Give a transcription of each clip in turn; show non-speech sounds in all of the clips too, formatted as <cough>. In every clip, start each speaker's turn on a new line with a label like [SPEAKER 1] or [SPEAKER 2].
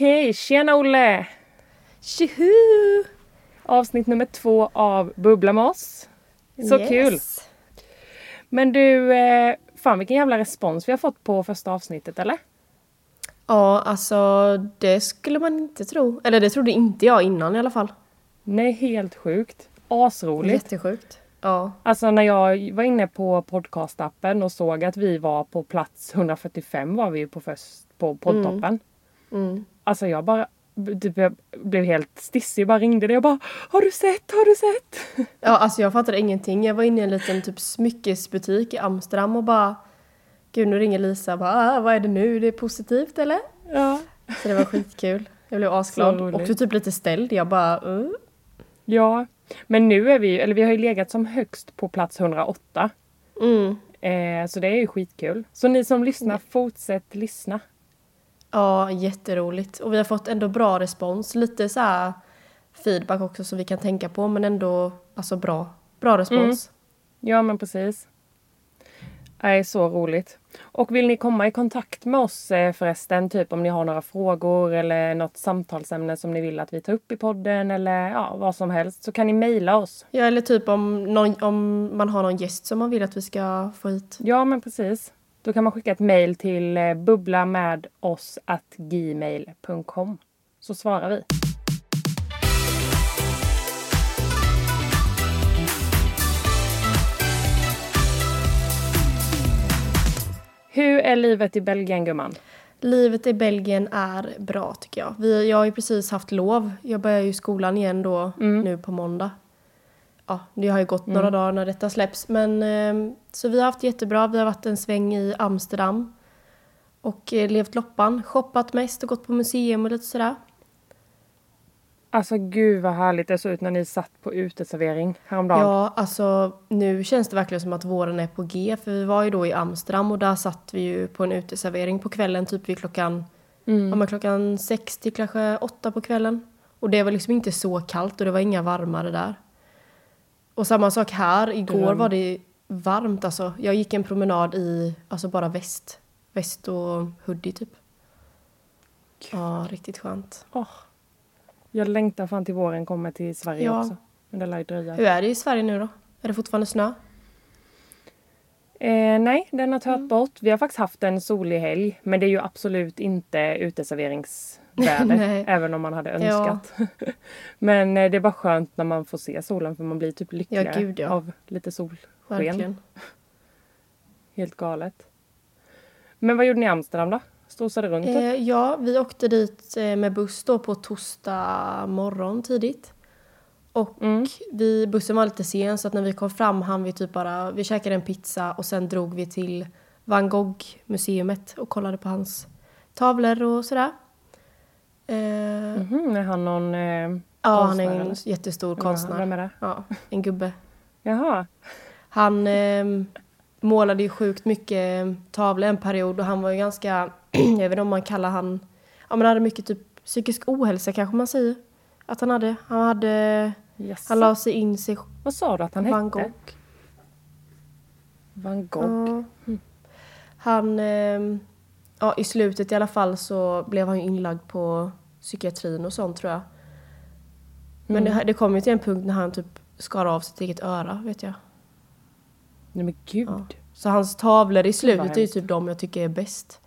[SPEAKER 1] Okej, tjena Olle!
[SPEAKER 2] Tjoho!
[SPEAKER 1] Avsnitt nummer två av Bubbla med oss. Så
[SPEAKER 2] Yes.
[SPEAKER 1] kul! Men du, eh, fan vilken jävla respons vi har fått på första avsnittet eller?
[SPEAKER 2] Ja, alltså det skulle man inte tro. Eller det trodde inte jag innan i alla fall.
[SPEAKER 1] Nej, helt sjukt. Asroligt.
[SPEAKER 2] Jättesjukt. Ja.
[SPEAKER 1] Alltså när jag var inne på podcastappen och såg att vi var på plats 145 var vi på först på poddtoppen.
[SPEAKER 2] Mm.
[SPEAKER 1] Alltså jag bara typ, jag blev helt stissig, bara ringde det och bara Har du sett? Har du sett? <laughs>
[SPEAKER 2] Ja, alltså jag fattade ingenting. Jag var inne i en liten typ smyckesbutik i Amsterdam och bara Gud, nu ringer Lisa och bara ah, vad är det nu? Det är positivt eller?
[SPEAKER 1] Ja.
[SPEAKER 2] Så det var skitkul. Jag blev <laughs> asglad. Också typ lite ställd. Jag bara uh.
[SPEAKER 1] Ja. Men nu är vi ju, eller vi har ju legat som högst på plats 108.
[SPEAKER 2] mm.
[SPEAKER 1] Eh, så det är ju skitkul. Så ni som lyssnar, fortsätt lyssna.
[SPEAKER 2] Ja, jätteroligt. Och vi har fått ändå bra respons. Lite så feedback också som vi kan tänka på men ändå alltså bra, bra respons.
[SPEAKER 1] Ja men precis. Nej, så roligt. Och vill ni komma i kontakt med oss eh, förresten, typ om ni har några frågor eller något samtalsämne som ni vill att vi tar upp i podden eller ja, vad som helst så kan ni mejla oss.
[SPEAKER 2] Ja, eller typ om, någon, om man har någon gäst som man vill att vi ska få hit.
[SPEAKER 1] Ja men precis. Då kan man skicka ett mejl till eh, bubblamedoss@gmail.com så svarar vi. Hur är livet i Belgien gumman?
[SPEAKER 2] Livet i Belgien är bra tycker jag. Vi, jag har ju precis haft lov. Jag börjar ju skolan igen då nu på måndag. Ja, det har ju gått några dagar när detta släpps. Men, eh, så vi har haft jättebra. Vi har varit en sväng i Amsterdam. Och eh, levt loppan. Shoppat mest och gått på museum och lite sådär.
[SPEAKER 1] Alltså gud vad härligt det såg ut när ni satt på uteservering häromdagen.
[SPEAKER 2] Ja, alltså nu känns det verkligen som att våren är på G. För vi var ju då i Amsterdam och där satt vi ju på en uteservering på kvällen typ vid klockan, ja, men klockan sex till kanske åtta på kvällen. Och det var liksom inte så kallt och det var inga varmare där. Och samma sak här, igår
[SPEAKER 1] Dröm.
[SPEAKER 2] var det varmt alltså. Jag gick en promenad i, alltså bara väst. Väst och hoodie typ. Ja, riktigt skönt.
[SPEAKER 1] Åh. Jag längtar fan till våren kommer till Sverige
[SPEAKER 2] Ja.
[SPEAKER 1] också. Men det lär ju dröja.
[SPEAKER 2] Hur är det i Sverige nu då? Är det fortfarande snö?
[SPEAKER 1] Eh, nej, den har tagit
[SPEAKER 2] Mm.
[SPEAKER 1] bort. Vi har faktiskt haft en solig helg. Men det är ju absolut inte uteserveringsväder. <laughs>
[SPEAKER 2] Nej.
[SPEAKER 1] även om man hade
[SPEAKER 2] Ja.
[SPEAKER 1] önskat. <laughs> men eh, det är bara skönt när man får se solen för man blir typ lyckligare
[SPEAKER 2] gud, ja.
[SPEAKER 1] av lite solsken.
[SPEAKER 2] Verkligen. <laughs>
[SPEAKER 1] Helt galet. Men vad gjorde ni i Amsterdam då? Strosade runt?
[SPEAKER 2] Eh, ja, vi åkte dit eh, med buss då på torsdag morgon tidigt. Och
[SPEAKER 1] Mm.
[SPEAKER 2] vi, bussen var lite sen så att när vi kom fram hann vi typ bara, vi käkade en pizza och sen drog vi till Van Gogh-museet och kollade på hans tavlor och sådär. Eh,
[SPEAKER 1] Mhm, är han någon eh,
[SPEAKER 2] ja, han är en
[SPEAKER 1] eller?
[SPEAKER 2] jättestor
[SPEAKER 1] Ja,
[SPEAKER 2] konstnär.
[SPEAKER 1] Vem är det?
[SPEAKER 2] Ja, en gubbe.
[SPEAKER 1] Jaha.
[SPEAKER 2] Han eh, målade ju sjukt mycket tavlor en period och han var ju ganska, <clears throat> jag vet inte om man kallar han, ja men han hade mycket typ psykisk ohälsa kanske man säger. Att han hade, han hade,
[SPEAKER 1] Jaså.
[SPEAKER 2] han la sig in sig
[SPEAKER 1] Vad sa du att han
[SPEAKER 2] Van
[SPEAKER 1] hette?
[SPEAKER 2] Gogh.
[SPEAKER 1] Van Gogh.
[SPEAKER 2] Ja. Han, eh, ja i slutet i alla fall så blev han ju inlagd på psykiatrin och sånt tror jag. Men det, det kom ju till en punkt när han typ skar av sitt eget öra vet jag.
[SPEAKER 1] Nej men gud.
[SPEAKER 2] Ja. Så hans tavlor i slutet är ju typ de jag tycker är bäst.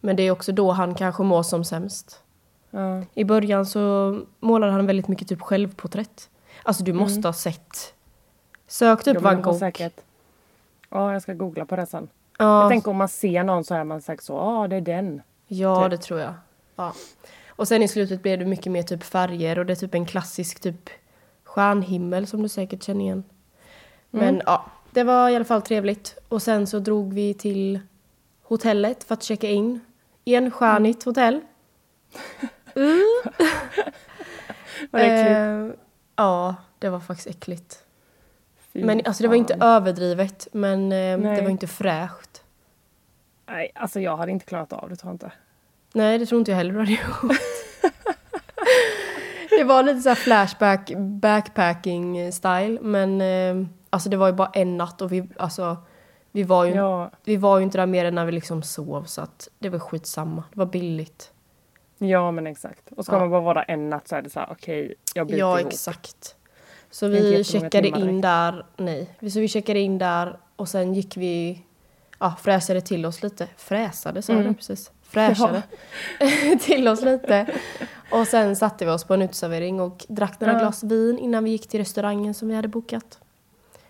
[SPEAKER 2] Men det är också då han kanske mår som sämst.
[SPEAKER 1] Ja.
[SPEAKER 2] I början så målade han väldigt mycket typ självporträtt. Alltså du måste ha sett. Sök typ Van Gogh.
[SPEAKER 1] Säkert. Ja, jag ska googla på det sen.
[SPEAKER 2] Ja,
[SPEAKER 1] Jag tänker om man ser någon så är man säkert så, ja ah, det är den.
[SPEAKER 2] ja
[SPEAKER 1] typ.
[SPEAKER 2] det tror jag. Ja. Och sen i slutet blev det mycket mer typ färger och det är typ en klassisk typ stjärnhimmel som du säkert känner igen.
[SPEAKER 1] Mm.
[SPEAKER 2] Men ja, det var i alla fall trevligt. Och sen så drog vi till hotellet för att checka in. Enstjärnigt <laughs>
[SPEAKER 1] Mm.
[SPEAKER 2] hotell. <laughs>
[SPEAKER 1] Vad äckligt.
[SPEAKER 2] Eh, ja, det var faktiskt äckligt.
[SPEAKER 1] Fy
[SPEAKER 2] Men alltså det var inte
[SPEAKER 1] fan.
[SPEAKER 2] överdrivet, men eh, det var inte fräscht.
[SPEAKER 1] Nej, alltså jag hade inte klarat av det tror jag inte.
[SPEAKER 2] Nej, det tror inte jag heller du hade gjort. det var lite så här flashback, backpacking style, men eh, alltså det var ju bara en natt och vi, alltså, vi var ju,
[SPEAKER 1] Ja,
[SPEAKER 2] vi var ju inte där mer än när vi liksom sov så att det var skitsamma. Det var billigt.
[SPEAKER 1] Ja men exakt. Och ska
[SPEAKER 2] Ja.
[SPEAKER 1] man bara vara en natt så är det så här, okej, jag biter
[SPEAKER 2] Ja,
[SPEAKER 1] ihop.
[SPEAKER 2] exakt. Så vi checkade in där, nej. Så vi checkade in där och sen gick vi, ja, fräsade till oss lite. Fräsade sa jag
[SPEAKER 1] Mm.
[SPEAKER 2] det precis. Fräschade <laughs> till oss lite. Och sen satte vi oss på en uteservering och drack några
[SPEAKER 1] Ja.
[SPEAKER 2] glas vin innan vi gick till restaurangen som vi hade bokat.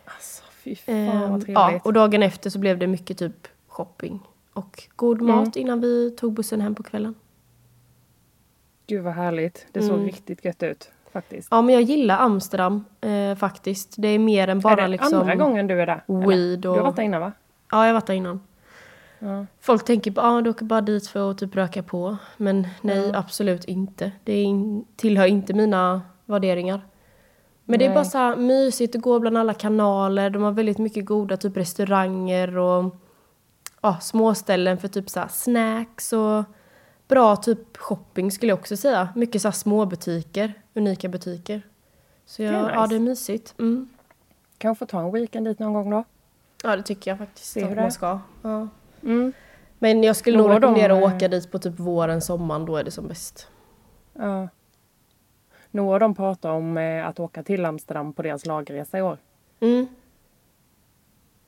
[SPEAKER 1] Alltså fy fan
[SPEAKER 2] Ehm,
[SPEAKER 1] vad
[SPEAKER 2] ja,
[SPEAKER 1] trevligt.
[SPEAKER 2] och dagen efter så blev det mycket typ shopping och god
[SPEAKER 1] Mm.
[SPEAKER 2] mat innan vi tog bussen hem på kvällen.
[SPEAKER 1] Gud vad härligt. Det såg
[SPEAKER 2] Mm.
[SPEAKER 1] riktigt gött ut faktiskt.
[SPEAKER 2] Ja, men jag gillar Amsterdam eh, faktiskt. Det är mer än bara
[SPEAKER 1] är det
[SPEAKER 2] liksom
[SPEAKER 1] andra gången du är där?
[SPEAKER 2] weed
[SPEAKER 1] Du
[SPEAKER 2] och...
[SPEAKER 1] har varit där innan va?
[SPEAKER 2] Ja, jag har varit där innan.
[SPEAKER 1] Ja.
[SPEAKER 2] Folk tänker på ah, du åker bara dit för att typ röka på. Men nej,
[SPEAKER 1] Ja.
[SPEAKER 2] absolut inte. Det in, tillhör inte mina värderingar. Men det är
[SPEAKER 1] Nej.
[SPEAKER 2] bara så här mysigt att gå bland alla kanaler. De har väldigt mycket goda typ restauranger och ja, småställen för typ så här snacks och bra typ shopping skulle jag också säga. Mycket så här små butiker, unika butiker. Så jag,
[SPEAKER 1] Det är nice.
[SPEAKER 2] ja, det är mysigt. Mm.
[SPEAKER 1] Kanske få ta en weekend dit någon gång då?
[SPEAKER 2] Ja, det tycker jag faktiskt
[SPEAKER 1] Se hur det är.
[SPEAKER 2] man ska. Ja.
[SPEAKER 1] Mm.
[SPEAKER 2] Men jag skulle nog
[SPEAKER 1] Några dem,
[SPEAKER 2] rekommendera att åka dit på typ våren, sommaren, då är det som bäst.
[SPEAKER 1] Ja. Några av dem pratar om eh, att åka till Amsterdam på deras lagresa i år.
[SPEAKER 2] Mm.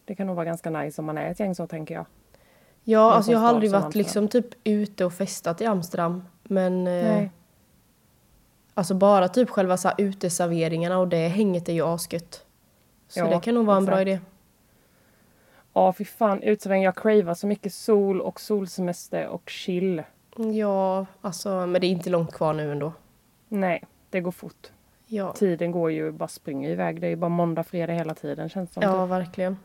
[SPEAKER 1] Det kan nog vara ganska nice om man är ett gäng så tänker jag.
[SPEAKER 2] Ja, alltså jag har aldrig varit
[SPEAKER 1] Amsterdam.
[SPEAKER 2] liksom typ ute och festat i Amsterdam. Men eh,
[SPEAKER 1] Nej.
[SPEAKER 2] alltså bara typ själva så här uteserveringarna och det hänget är ju asgött. Så
[SPEAKER 1] Ja,
[SPEAKER 2] det kan nog vara en bra
[SPEAKER 1] exakt.
[SPEAKER 2] idé.
[SPEAKER 1] Ja fy fan, uteservering. Jag cravar så mycket sol och solsemester och chill.
[SPEAKER 2] Ja, alltså men det är inte långt kvar nu ändå.
[SPEAKER 1] Nej, det går fort.
[SPEAKER 2] Ja,
[SPEAKER 1] Tiden går ju bara springer iväg. Det är ju bara måndag, fredag hela tiden känns det som.
[SPEAKER 2] ja verkligen.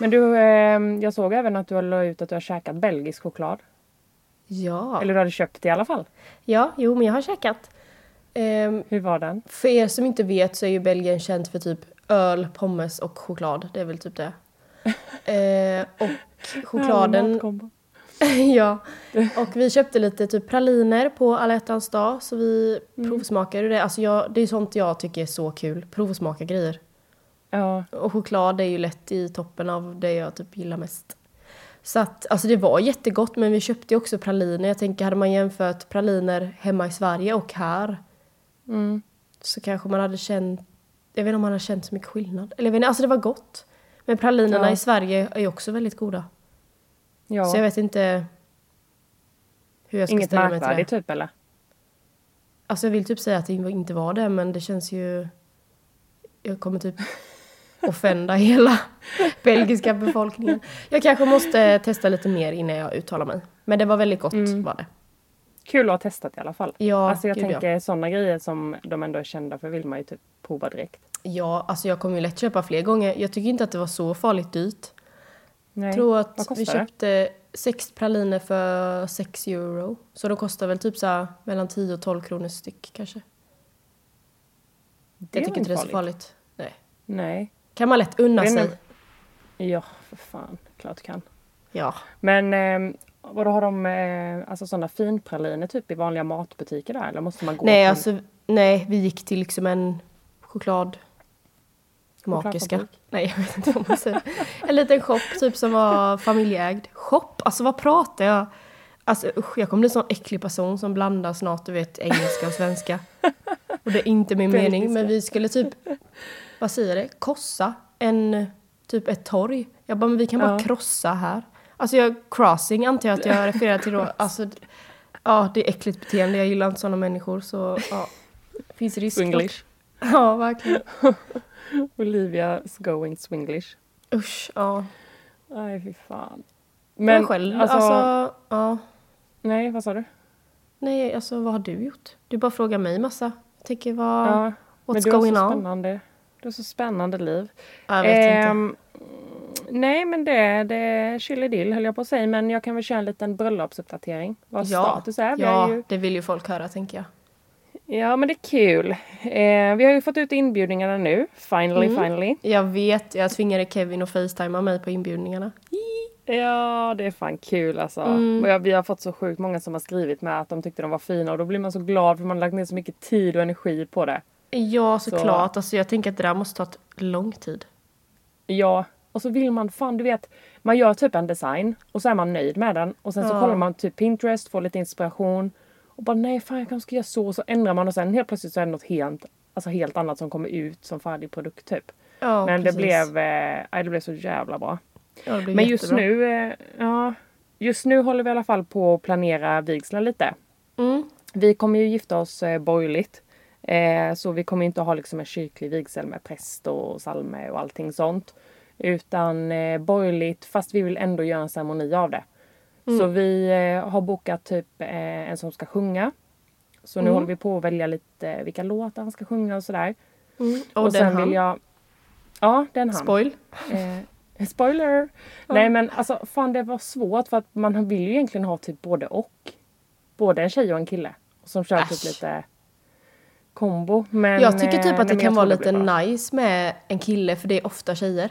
[SPEAKER 1] Men du, eh, jag såg även att du har la ut att du har käkat belgisk choklad.
[SPEAKER 2] Ja,
[SPEAKER 1] Eller du hade köpt det i alla fall.
[SPEAKER 2] ja jo men jag har käkat. Ehm,
[SPEAKER 1] Hur var den?
[SPEAKER 2] För er som inte vet så är ju Belgien känt för typ öl, pommes och choklad. Det är väl typ det. <laughs> Eh, och chokladen... <laughs> Ja. Och vi köpte lite typ praliner på alla hjärtans dag. Så vi provsmakade det. Alltså jag, det är sånt jag tycker är så kul. Provsmaka grejer.
[SPEAKER 1] Ja,
[SPEAKER 2] Och choklad är ju lätt i toppen av det jag typ gillar mest. Så att, alltså det var jättegott men vi köpte ju också praliner. Jag tänker hade man jämfört praliner hemma i Sverige och här
[SPEAKER 1] mm.
[SPEAKER 2] så kanske man hade känt, jag vet inte om man hade känt så mycket skillnad. Eller jag vet inte, alltså det var gott. Men pralinerna
[SPEAKER 1] Ja.
[SPEAKER 2] i Sverige är ju också väldigt goda.
[SPEAKER 1] ja.
[SPEAKER 2] Så jag vet inte hur jag ska
[SPEAKER 1] Inget
[SPEAKER 2] ställa mig till det.
[SPEAKER 1] typ eller?
[SPEAKER 2] Alltså jag vill typ säga att det inte var det men det känns ju, jag kommer typ <laughs> offenda hela belgiska befolkningen. Jag kanske måste testa lite mer innan jag uttalar mig. Men det var väldigt gott
[SPEAKER 1] Mm.
[SPEAKER 2] var det.
[SPEAKER 1] Kul att ha testat i alla fall.
[SPEAKER 2] Ja,
[SPEAKER 1] alltså jag
[SPEAKER 2] gud, ja.
[SPEAKER 1] tänker sådana grejer som de ändå är kända för vill man ju typ prova direkt.
[SPEAKER 2] Ja, alltså jag kommer ju lätt köpa fler gånger. Jag tycker inte att det var så farligt dyrt.
[SPEAKER 1] Nej.
[SPEAKER 2] Jag tror att vi köpte sex praliner för 6 euro. Så de kostar väl typ så mellan 10 och 12 kronor styck kanske.
[SPEAKER 1] det
[SPEAKER 2] jag tycker inte det är så
[SPEAKER 1] farligt.
[SPEAKER 2] Nej.
[SPEAKER 1] Nej.
[SPEAKER 2] Kan man lätt unna sig.
[SPEAKER 1] Ja, för fan. Klart du kan.
[SPEAKER 2] Ja.
[SPEAKER 1] Men eh, vadå har de eh, alltså sådana finpraliner typ i vanliga matbutiker där eller måste man gå
[SPEAKER 2] Nej,
[SPEAKER 1] till
[SPEAKER 2] alltså, nej, vi gick till liksom en choklad...
[SPEAKER 1] Chokladfabrik?
[SPEAKER 2] Nej, jag vet inte vad man säger. En liten shop typ som var familjeägd. Shop? Alltså vad pratar jag? Alltså usch, jag kommer bli en sån äcklig person som blandar snart, du vet, engelska och svenska. Och det är inte min mening, men vi skulle typ, vad säger det, kossa en, typ ett torg. Jag bara, men vi kan bara
[SPEAKER 1] Ja.
[SPEAKER 2] krossa här. Alltså jag, crossing antar jag att jag refererar till då. <laughs> Alltså, ja, det är äckligt beteende. Jag gillar inte sådana människor, så ja. Finns risk.
[SPEAKER 1] Swinglish. <laughs>
[SPEAKER 2] Ja, verkligen. <laughs>
[SPEAKER 1] Olivia's going swinglish.
[SPEAKER 2] Usch, ja.
[SPEAKER 1] Nej, fy fan.
[SPEAKER 2] Men
[SPEAKER 1] Men
[SPEAKER 2] själv,
[SPEAKER 1] alltså,
[SPEAKER 2] alltså, ja.
[SPEAKER 1] nej, vad sa du?
[SPEAKER 2] Nej, alltså vad har du gjort? Du bara frågar mig massa. Jag tänker, vad,
[SPEAKER 1] Ja, men
[SPEAKER 2] what's
[SPEAKER 1] du har
[SPEAKER 2] going
[SPEAKER 1] så
[SPEAKER 2] on?
[SPEAKER 1] spännande. Du har så spännande liv.
[SPEAKER 2] Jag vet inte.
[SPEAKER 1] Nej, men det, det är chilidill höll jag på att säga. Men jag kan väl köra en liten bröllopsuppdatering. Vad status är. Vi
[SPEAKER 2] ja
[SPEAKER 1] ju,
[SPEAKER 2] det vill ju folk höra tänker jag.
[SPEAKER 1] ja, men det är kul. Eh, vi har ju fått ut inbjudningarna nu. Finally,
[SPEAKER 2] Mm.
[SPEAKER 1] finally.
[SPEAKER 2] Jag vet, jag tvingade Kevin att facetima mig på inbjudningarna.
[SPEAKER 1] Ja, det är fan kul alltså.
[SPEAKER 2] Mm.
[SPEAKER 1] Jag, vi har fått så sjukt många som har skrivit med att de tyckte de var fina och då blir man så glad för man har lagt ner så mycket tid och energi på det.
[SPEAKER 2] Ja,
[SPEAKER 1] Så-
[SPEAKER 2] såklart. Alltså jag tänker att det där måste ta ett lång tid.
[SPEAKER 1] Ja, Och så vill man, fan du vet, man gör typ en design och så är man nöjd med den. Och sen så
[SPEAKER 2] Ja.
[SPEAKER 1] kollar man typ Pinterest, får lite inspiration. Och bara nej fan jag kanske ska göra så. Och så ändrar man och sen helt plötsligt så är det något helt, alltså helt annat som kommer ut som färdig produkt typ.
[SPEAKER 2] Ja,
[SPEAKER 1] Men
[SPEAKER 2] precis.
[SPEAKER 1] det blev, eh, det blev så jävla bra.
[SPEAKER 2] ja,
[SPEAKER 1] Men just nu, eh, ja. Just nu håller vi i alla fall på att planera vigseln lite.
[SPEAKER 2] Mm.
[SPEAKER 1] Vi kommer ju gifta oss eh, borgerligt. Eh, så vi kommer inte ha liksom en kyrklig vigsel med präst och salme och allting sånt. Utan eh, borgerligt fast vi vill ändå göra en ceremoni av det. Så vi eh, har bokat typ eh, en som ska sjunga. Så nu
[SPEAKER 2] Mm.
[SPEAKER 1] håller vi på att välja lite vilka låtar han ska sjunga och sådär.
[SPEAKER 2] Mm.
[SPEAKER 1] Och,
[SPEAKER 2] Och, den
[SPEAKER 1] sen
[SPEAKER 2] han.
[SPEAKER 1] vill jag... Ja, den han.
[SPEAKER 2] Spoil.
[SPEAKER 1] Eh, spoiler! Nej men alltså fan det var svårt för att man vill ju egentligen ha typ både och. Både en tjej och en kille. Som kör typ
[SPEAKER 2] Äsch.
[SPEAKER 1] lite kombo. Men,
[SPEAKER 2] jag tycker typ
[SPEAKER 1] eh,
[SPEAKER 2] att det
[SPEAKER 1] nej, men
[SPEAKER 2] kan vara lite
[SPEAKER 1] bra.
[SPEAKER 2] nice med en kille för det är ofta tjejer.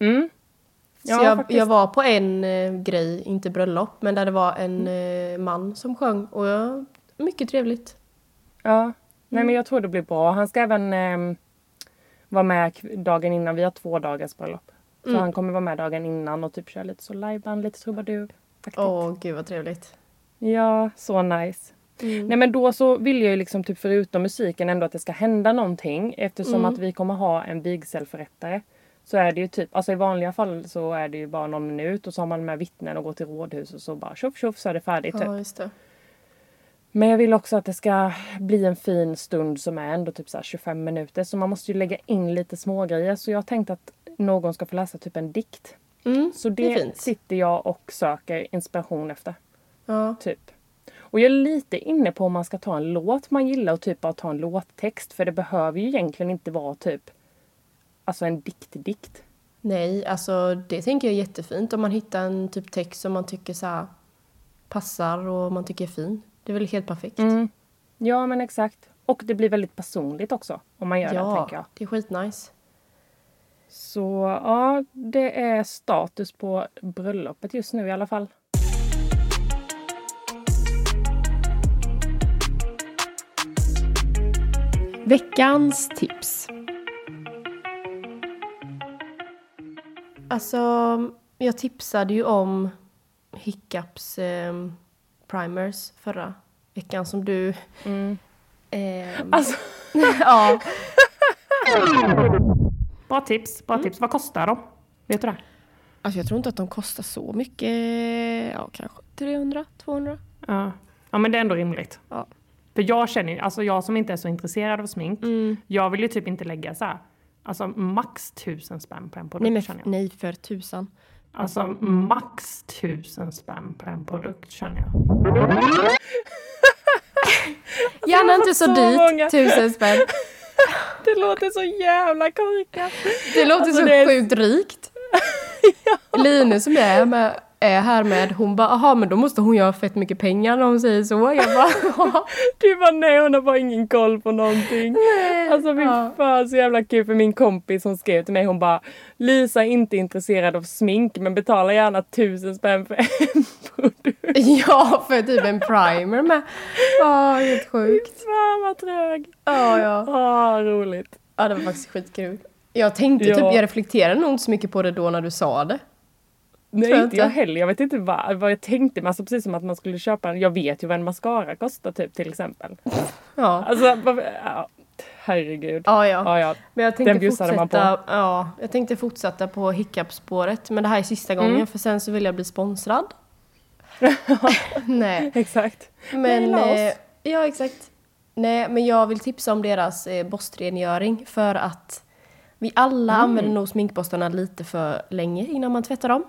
[SPEAKER 1] Mm.
[SPEAKER 2] Så
[SPEAKER 1] Ja,
[SPEAKER 2] jag,
[SPEAKER 1] faktiskt.
[SPEAKER 2] jag var på en eh, grej, inte bröllop, men där det var en eh, man som sjöng och jag, mycket trevligt.
[SPEAKER 1] Ja.
[SPEAKER 2] Mm.
[SPEAKER 1] Nej men jag tror det blir bra. Han ska även ehm, vara med dagen innan. Vi har två dagars bröllop. Så
[SPEAKER 2] Mm.
[SPEAKER 1] han kommer vara med dagen innan och typ köra lite så liveband, lite trubadur.
[SPEAKER 2] Åh gud vad trevligt.
[SPEAKER 1] Ja, så nice.
[SPEAKER 2] Mm.
[SPEAKER 1] Nej men då så vill jag ju liksom typ förutom musiken ändå att det ska hända någonting eftersom
[SPEAKER 2] Mm.
[SPEAKER 1] att vi kommer ha en vigselförrättare. Så är det ju typ, alltså i vanliga fall så är det ju bara någon minut och så har man med vittnen och går till rådhus och så bara tjoff tjoff så är det färdigt typ.
[SPEAKER 2] Ja, just det.
[SPEAKER 1] Men jag vill också att det ska bli en fin stund som är ändå typ så här 25 minuter så man måste ju lägga in lite smågrejer så jag har tänkt att någon ska få läsa typ en dikt.
[SPEAKER 2] Mm,
[SPEAKER 1] Så
[SPEAKER 2] det är
[SPEAKER 1] det
[SPEAKER 2] fint.
[SPEAKER 1] sitter jag och söker inspiration efter.
[SPEAKER 2] Ja.
[SPEAKER 1] Typ. Och jag är lite inne på om man ska ta en låt man gillar och typ bara ta en låttext. För det behöver ju egentligen inte vara typ Alltså en dikt-dikt.
[SPEAKER 2] Nej, alltså det tänker jag är jättefint om man hittar en typ text som man tycker så här passar och man tycker är fin. Det är väl helt perfekt.
[SPEAKER 1] Mm. Ja men exakt. Och det blir väldigt personligt också. Om man gör det
[SPEAKER 2] ja,
[SPEAKER 1] tänker jag.
[SPEAKER 2] det är skitnice.
[SPEAKER 1] Så ja, det är status på bröllopet just nu i alla fall.
[SPEAKER 2] Veckans tips. Alltså, jag tipsade ju om Hiccups eh, primers förra veckan som du...
[SPEAKER 1] Mm.
[SPEAKER 2] ehm, <laughs>
[SPEAKER 1] Alltså, <laughs>
[SPEAKER 2] ja,
[SPEAKER 1] bra tips, bra tips. Vad kostar de? Vet du det?
[SPEAKER 2] alltså jag tror inte att de kostar så mycket. Ja, kanske 300, 200.
[SPEAKER 1] Ja. ja men det är ändå rimligt.
[SPEAKER 2] Ja.
[SPEAKER 1] För jag känner ju, alltså jag som inte är så intresserad av smink.
[SPEAKER 2] Mm.
[SPEAKER 1] Jag vill ju typ inte lägga så här, alltså max tusen spänn på en produkt
[SPEAKER 2] Nej, men,
[SPEAKER 1] känner jag.
[SPEAKER 2] nej, för tusan.
[SPEAKER 1] Alltså max tusen spänn på en produkt känner jag. <laughs>
[SPEAKER 2] Gärna inte så,
[SPEAKER 1] så
[SPEAKER 2] dyrt,
[SPEAKER 1] många.
[SPEAKER 2] tusen spänn. <laughs>
[SPEAKER 1] Det låter så jävla korkat.
[SPEAKER 2] Det låter
[SPEAKER 1] Alltså,
[SPEAKER 2] så
[SPEAKER 1] det är-
[SPEAKER 2] sjukt rikt. <laughs> Line som jag är, med, är här med, hon bara aha men då måste hon ju ha fett mycket pengar när hon säger så. Jag bara "Ja." <laughs>
[SPEAKER 1] Du bara nej hon har bara ingen koll på någonting. Alltså fy
[SPEAKER 2] Ja.
[SPEAKER 1] fan så jävla kul för min kompis som skrev till mig hon bara Lisa är inte intresserad av smink men betalar gärna tusen spänn för en produkt. <laughs>
[SPEAKER 2] Ja, för typ en primer med. Ja, helt sjukt.
[SPEAKER 1] Fan vad trög.
[SPEAKER 2] Ja, ja.
[SPEAKER 1] Ah, roligt.
[SPEAKER 2] Ja, det var faktiskt skitkul. Jag tänkte
[SPEAKER 1] Ja.
[SPEAKER 2] typ, jag reflekterade nog inte så mycket på det då när du sa det.
[SPEAKER 1] Nej
[SPEAKER 2] jag
[SPEAKER 1] inte jag heller. Jag vet inte vad, vad jag tänkte. Men alltså precis som att man skulle köpa en. Jag vet ju vad en mascara kostar typ till exempel. <laughs>
[SPEAKER 2] Ja.
[SPEAKER 1] Alltså ja, herregud.
[SPEAKER 2] Ja, ja.
[SPEAKER 1] Ja, ja.
[SPEAKER 2] Men jag
[SPEAKER 1] Den
[SPEAKER 2] tänkte
[SPEAKER 1] bjussade man
[SPEAKER 2] fortsätta, ja, jag tänkte fortsätta på hiccup-spåret. Men det här är sista gången
[SPEAKER 1] Mm.
[SPEAKER 2] för sen så vill jag bli sponsrad. <laughs> Nej.
[SPEAKER 1] Exakt.
[SPEAKER 2] Men,
[SPEAKER 1] oss.
[SPEAKER 2] eh, ja exakt. Nej, men jag vill tipsa om deras eh, borstrengöring för att vi alla
[SPEAKER 1] Mm.
[SPEAKER 2] använder nog sminkborstarna lite för länge innan man tvättar dem.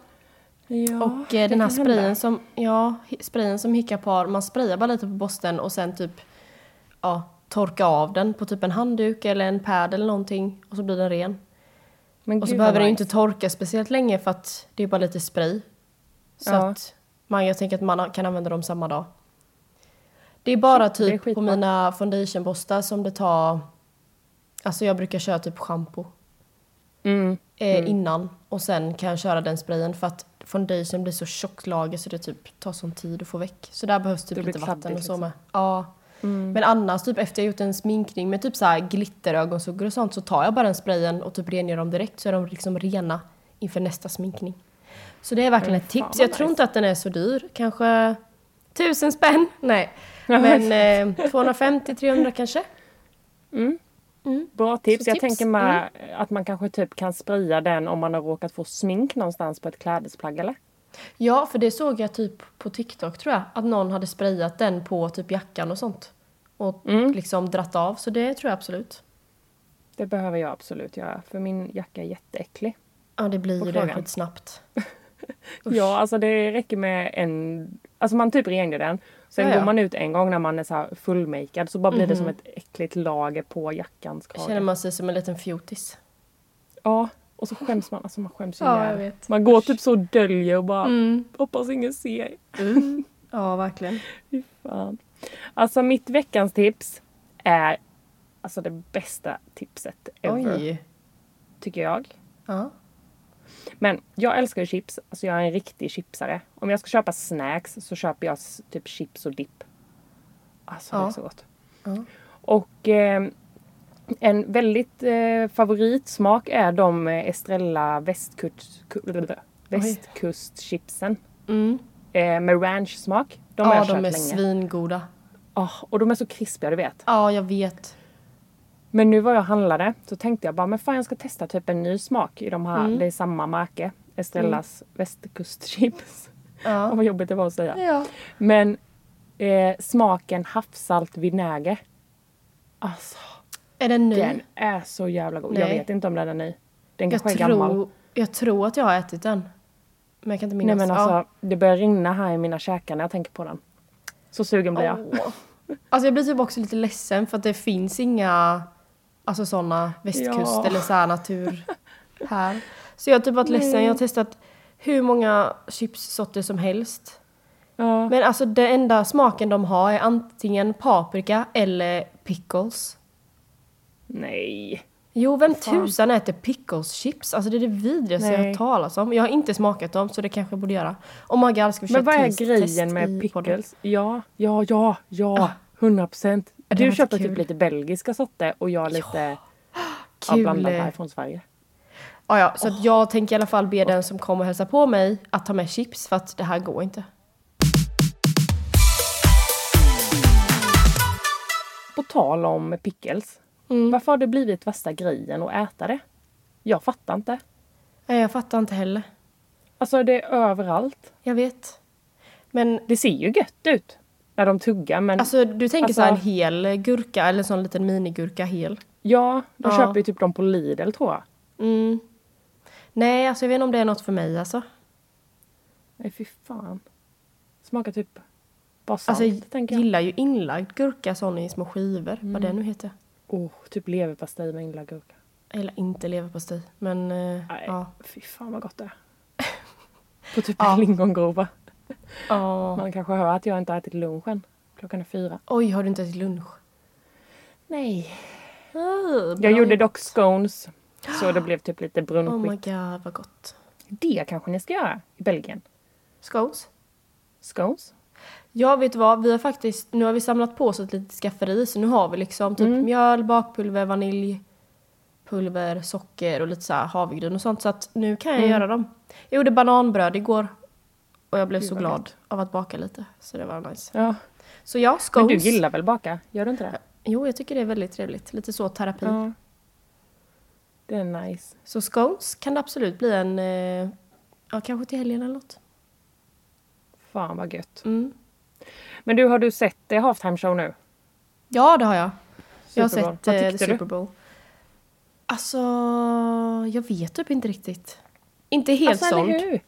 [SPEAKER 1] Ja,
[SPEAKER 2] och eh, den här sprayen
[SPEAKER 1] hända.
[SPEAKER 2] som, ja, sprayen som Hiccup har, man sprayar bara lite på borsten och sen typ, ja, torka av den på typ en handduk eller en pad eller någonting och så blir den ren.
[SPEAKER 1] Men
[SPEAKER 2] Och så behöver den ju
[SPEAKER 1] nice.
[SPEAKER 2] inte torka speciellt länge för att det är bara lite spray. Så
[SPEAKER 1] Ja.
[SPEAKER 2] att man, jag tänker att man kan använda dem samma dag. Det är bara
[SPEAKER 1] Shit, det är
[SPEAKER 2] typ på mina foundationborstar som det tar... Alltså jag brukar köra typ shampoo
[SPEAKER 1] Mm.
[SPEAKER 2] eh, innan och sen kan jag köra den sprayen för att foundation blir så tjockt lager så det typ tar sån tid att få väck. Så där behövs typ lite vatten och så
[SPEAKER 1] liksom.
[SPEAKER 2] med. Ja.
[SPEAKER 1] Mm.
[SPEAKER 2] Men annars typ efter jag gjort en sminkning med typ så här glitterögonsuggor och sånt så tar jag bara den sprayen och typ rengör dem direkt så är de liksom rena inför nästa sminkning. Så det är verkligen
[SPEAKER 1] Mm,
[SPEAKER 2] ett tips. Jag tror inte att den är så dyr. Kanske tusen spänn? Nej. Men eh, 250-300 kanske?
[SPEAKER 1] Mm.
[SPEAKER 2] Mm.
[SPEAKER 1] Bra tips.
[SPEAKER 2] Så
[SPEAKER 1] Jag
[SPEAKER 2] tips. Mm.
[SPEAKER 1] tänker med att man kanske typ kan spraya den om man har råkat få smink någonstans på ett klädesplagg eller?
[SPEAKER 2] Ja, för det såg jag typ på TikTok tror jag. Att någon hade sprayat den på typ jackan och sånt. Och
[SPEAKER 1] Mm.
[SPEAKER 2] liksom dratt av. Så det tror jag absolut.
[SPEAKER 1] Det behöver jag absolut göra för min jacka är jätteäcklig.
[SPEAKER 2] Ja, det blir ju det skitsnabbt. <laughs>
[SPEAKER 1] Ja, alltså det räcker med en... Alltså man typ rengör den. Sen
[SPEAKER 2] Ja, ja.
[SPEAKER 1] går man ut en gång när man är så fullmakead så bara blir det
[SPEAKER 2] Mhm.
[SPEAKER 1] som ett äckligt lager på jackans krage.
[SPEAKER 2] Känner man sig som en liten fjortis.
[SPEAKER 1] Ja, och så skäms man. Alltså man skäms ju <laughs>
[SPEAKER 2] Ja, jag
[SPEAKER 1] ihjäl.
[SPEAKER 2] vet.
[SPEAKER 1] Man går typ så och döljer och bara
[SPEAKER 2] Mm.
[SPEAKER 1] hoppas ingen ser. <laughs>
[SPEAKER 2] Ja, verkligen.
[SPEAKER 1] Fy fan. Alltså mitt veckans tips är alltså det bästa tipset ever.
[SPEAKER 2] Oj.
[SPEAKER 1] Tycker jag.
[SPEAKER 2] Ja.
[SPEAKER 1] Men jag älskar ju chips. Alltså jag är en riktig chipsare. Om jag ska köpa snacks så köper jag typ chips och dipp. Alltså det
[SPEAKER 2] Ja.
[SPEAKER 1] är så gott.
[SPEAKER 2] Ja.
[SPEAKER 1] Och eh, en väldigt eh, favoritsmak är de eh, Estrella västkust, ku- västkustchipsen.
[SPEAKER 2] Mm.
[SPEAKER 1] Eh, med ranch-smak. De har
[SPEAKER 2] ja,
[SPEAKER 1] jag
[SPEAKER 2] de är
[SPEAKER 1] länge.
[SPEAKER 2] svingoda.
[SPEAKER 1] Ah, och de är så krispiga du vet.
[SPEAKER 2] Ja, jag vet.
[SPEAKER 1] Men nu var jag handlade så tänkte jag bara men fan jag ska testa typ en ny smak i de här.
[SPEAKER 2] Mm.
[SPEAKER 1] Det är samma märke. Estrellas västkustchips. Åh, <laughs>
[SPEAKER 2] Ja.
[SPEAKER 1] vad jobbigt det var att säga.
[SPEAKER 2] ja.
[SPEAKER 1] Men eh, smaken havssalt vinäger. Alltså
[SPEAKER 2] Är den ny?
[SPEAKER 1] den är så jävla god. Jag
[SPEAKER 2] Nej.
[SPEAKER 1] vet inte om den är ny. Den
[SPEAKER 2] jag,
[SPEAKER 1] kanske är gammal.
[SPEAKER 2] tror, jag tror att jag har ätit den. Men jag kan inte
[SPEAKER 1] Nej
[SPEAKER 2] minnas.
[SPEAKER 1] men alltså det börjar rinna här i mina käkar när jag tänker på den. Så sugen blir jag.
[SPEAKER 2] Åh. Alltså jag blir typ också lite ledsen för att det finns inga alltså sådana västkust
[SPEAKER 1] Ja.
[SPEAKER 2] eller så här natur här. Så jag har typ varit ledsen. Jag har testat hur många chipssorter som helst.
[SPEAKER 1] Ja.
[SPEAKER 2] Men alltså den enda smaken de har är antingen paprika eller pickles.
[SPEAKER 1] Nej.
[SPEAKER 2] Jo, vem
[SPEAKER 1] Fan.
[SPEAKER 2] tusan äter pickles chips? Alltså det är det vidrigaste jag har
[SPEAKER 1] Nej.
[SPEAKER 2] talas om. Jag har inte smakat dem så det kanske jag borde göra. Oh my god, ska vi
[SPEAKER 1] Men
[SPEAKER 2] köra
[SPEAKER 1] vad är grejen med pickles? Ja, ja, ja, ja. 100 procent. Du
[SPEAKER 2] kul.
[SPEAKER 1] typ lite belgiska sorter och jag lite ja,
[SPEAKER 2] Kul.
[SPEAKER 1] blandat här från Sverige.
[SPEAKER 2] Ja, ja, så att jag tänker i alla fall be den som kommer och hälsa på mig att ta med chips för att det här går inte.
[SPEAKER 1] På tal om pickles.
[SPEAKER 2] Mm.
[SPEAKER 1] Varför har det blivit värsta grejen att äta det? Jag fattar inte.
[SPEAKER 2] Nej, jag fattar inte heller.
[SPEAKER 1] Alltså det är överallt.
[SPEAKER 2] Jag vet. Men
[SPEAKER 1] Det ser ju gött ut när de tuggar men
[SPEAKER 2] alltså du tänker
[SPEAKER 1] Alltså-
[SPEAKER 2] så här en hel gurka eller en sån liten minigurka hel.
[SPEAKER 1] ja, de
[SPEAKER 2] Ja.
[SPEAKER 1] köper ju typ dem på Lidl tror jag.
[SPEAKER 2] Mm. Nej, alltså jag vet inte om det är något för mig alltså.
[SPEAKER 1] Nej fy fan. Smakar typ bara salt
[SPEAKER 2] Alltså
[SPEAKER 1] jag
[SPEAKER 2] gillar ju inlagd gurka sån i små skivor, vad det nu heter.
[SPEAKER 1] Oh, typ leverpastej med inlagd gurka.
[SPEAKER 2] Jag gillar inte leverpastej, men eh,
[SPEAKER 1] Nej,
[SPEAKER 2] ja.
[SPEAKER 1] fy fan vad gott det är. <laughs> På typ
[SPEAKER 2] Ja.
[SPEAKER 1] en lingongrova.
[SPEAKER 2] Ja.
[SPEAKER 1] Man kanske hör att jag inte har ätit lunchen. Klockan är fyra.
[SPEAKER 2] Oj, har du inte ätit lunch?
[SPEAKER 1] Nej.
[SPEAKER 2] Oh,
[SPEAKER 1] Jag gjorde dock scones. Så det blev typ lite
[SPEAKER 2] Oh my god, vad gott.
[SPEAKER 1] Det kanske ni ska göra i Belgien.
[SPEAKER 2] Scones?
[SPEAKER 1] Scones?
[SPEAKER 2] Ja, vet du vad? Vi har faktiskt, nu har vi samlat på oss ett litet skafferi så nu har vi liksom typ
[SPEAKER 1] Mm.
[SPEAKER 2] mjöl, bakpulver, vaniljpulver, socker och lite så havregryn och sånt så att nu kan jag
[SPEAKER 1] Mm.
[SPEAKER 2] göra dem. Jag gjorde bananbröd igår och jag blev
[SPEAKER 1] Gud,
[SPEAKER 2] så glad
[SPEAKER 1] gott.
[SPEAKER 2] av att baka lite så det var nice.
[SPEAKER 1] Ja.
[SPEAKER 2] Så ja,
[SPEAKER 1] Men
[SPEAKER 2] scones.
[SPEAKER 1] du gillar väl baka? Gör du inte det?
[SPEAKER 2] Jo, jag tycker det är väldigt trevligt. Lite så terapi.
[SPEAKER 1] Ja. Det är nice.
[SPEAKER 2] Så scones kan det absolut bli en, eh, ja kanske till helgen eller något.
[SPEAKER 1] Fan vad gött.
[SPEAKER 2] Mm.
[SPEAKER 1] Men du, har du sett eh, Halftime Show nu?
[SPEAKER 2] Ja, det har jag. Jag har
[SPEAKER 1] Super Bowl.
[SPEAKER 2] sett eh, Super Bowl. Alltså, jag vet typ inte riktigt. Inte helt
[SPEAKER 1] alltså, eller
[SPEAKER 2] såld.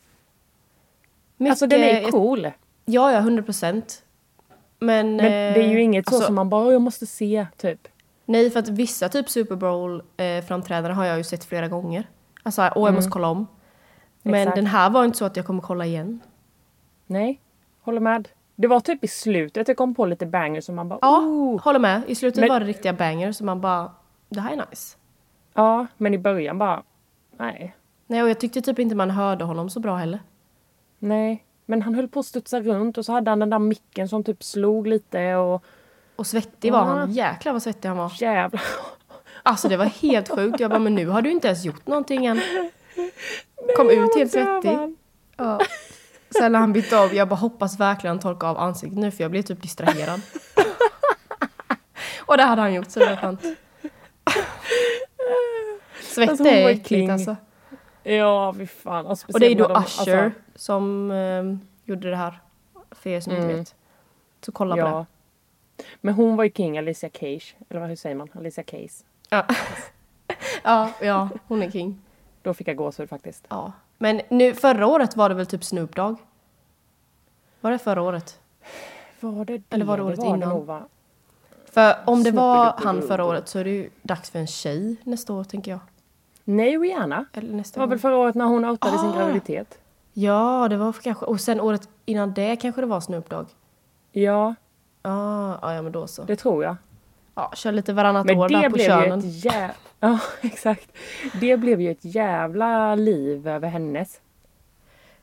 [SPEAKER 2] Mycket,
[SPEAKER 1] Alltså den är cool.
[SPEAKER 2] Ja, ja, 100 procent. Men,
[SPEAKER 1] Men det är ju
[SPEAKER 2] eh,
[SPEAKER 1] inget så
[SPEAKER 2] alltså,
[SPEAKER 1] som man bara, "Åh, jag måste se, typ.
[SPEAKER 2] Nej, för att vissa typ Super Bowl-framträdanden har jag ju sett flera gånger. Alltså, åh, jag
[SPEAKER 1] Mm.
[SPEAKER 2] måste kolla om. Men
[SPEAKER 1] Exakt.
[SPEAKER 2] den här var inte så att jag kommer kolla igen.
[SPEAKER 1] Nej, håller med. Det var typ i slutet det kom på lite bangers som man bara,
[SPEAKER 2] Ja,
[SPEAKER 1] oh.
[SPEAKER 2] håller med. I slutet
[SPEAKER 1] Men-
[SPEAKER 2] var det riktiga bangers så man bara, det här är nice.
[SPEAKER 1] Ja, men i början bara, nej.
[SPEAKER 2] Nej, och jag tyckte typ inte man hörde honom så bra heller.
[SPEAKER 1] Nej. Men han höll på att studsa runt och så hade han den där micken som typ slog lite och
[SPEAKER 2] Och svettig var han. Jäklar vad svettig han var.
[SPEAKER 1] jävlar.
[SPEAKER 2] Alltså det var helt sjukt. Jag bara, men nu har du inte ens gjort någonting än. Kom
[SPEAKER 1] Nej,
[SPEAKER 2] ut helt svettig. Ja. Sen när han bytte av, jag bara hoppas verkligen han torkar av ansiktet nu för jag blev typ distraherad. Och det hade han gjort så det var skönt. Svett
[SPEAKER 1] Alltså, hon
[SPEAKER 2] är äckligt alltså.
[SPEAKER 1] Ja, fy fan. Och,
[SPEAKER 2] Och det är då
[SPEAKER 1] de-
[SPEAKER 2] Usher
[SPEAKER 1] alltså,
[SPEAKER 2] som eh, gjorde det här. För er som inte
[SPEAKER 1] Mm.
[SPEAKER 2] vet. Så kolla på det.
[SPEAKER 1] ja. Men hon var ju king, Alicia Keys. Eller hur säger man? Alicia Keys.
[SPEAKER 2] Ja. <laughs> ja, ja, hon är king.
[SPEAKER 1] Då fick jag gåshud faktiskt.
[SPEAKER 2] Ja. Men nu, förra året var det väl typ Snoop Dogg? Var det förra året?
[SPEAKER 1] Var det det?
[SPEAKER 2] Eller var det året innan?
[SPEAKER 1] nog, va?
[SPEAKER 2] För om det var han förra året så är det ju dags för en tjej nästa år tänker jag.
[SPEAKER 1] Nej, Rihanna.
[SPEAKER 2] Eller
[SPEAKER 1] Det
[SPEAKER 2] nästa
[SPEAKER 1] var
[SPEAKER 2] gång.
[SPEAKER 1] väl förra året när hon outade sin
[SPEAKER 2] Ah.
[SPEAKER 1] graviditet.
[SPEAKER 2] Ja, det var för kanske. Och sen året innan det kanske det var Snoop Dogg.
[SPEAKER 1] Ja,
[SPEAKER 2] Ah, ja, ja, men då så.
[SPEAKER 1] det tror jag.
[SPEAKER 2] Ja, kör lite varannat
[SPEAKER 1] Men
[SPEAKER 2] år där
[SPEAKER 1] det
[SPEAKER 2] på
[SPEAKER 1] blev
[SPEAKER 2] könen.
[SPEAKER 1] ju ett jävla... <laughs> Ja, exakt. Det blev ju ett jävla liv över hennes.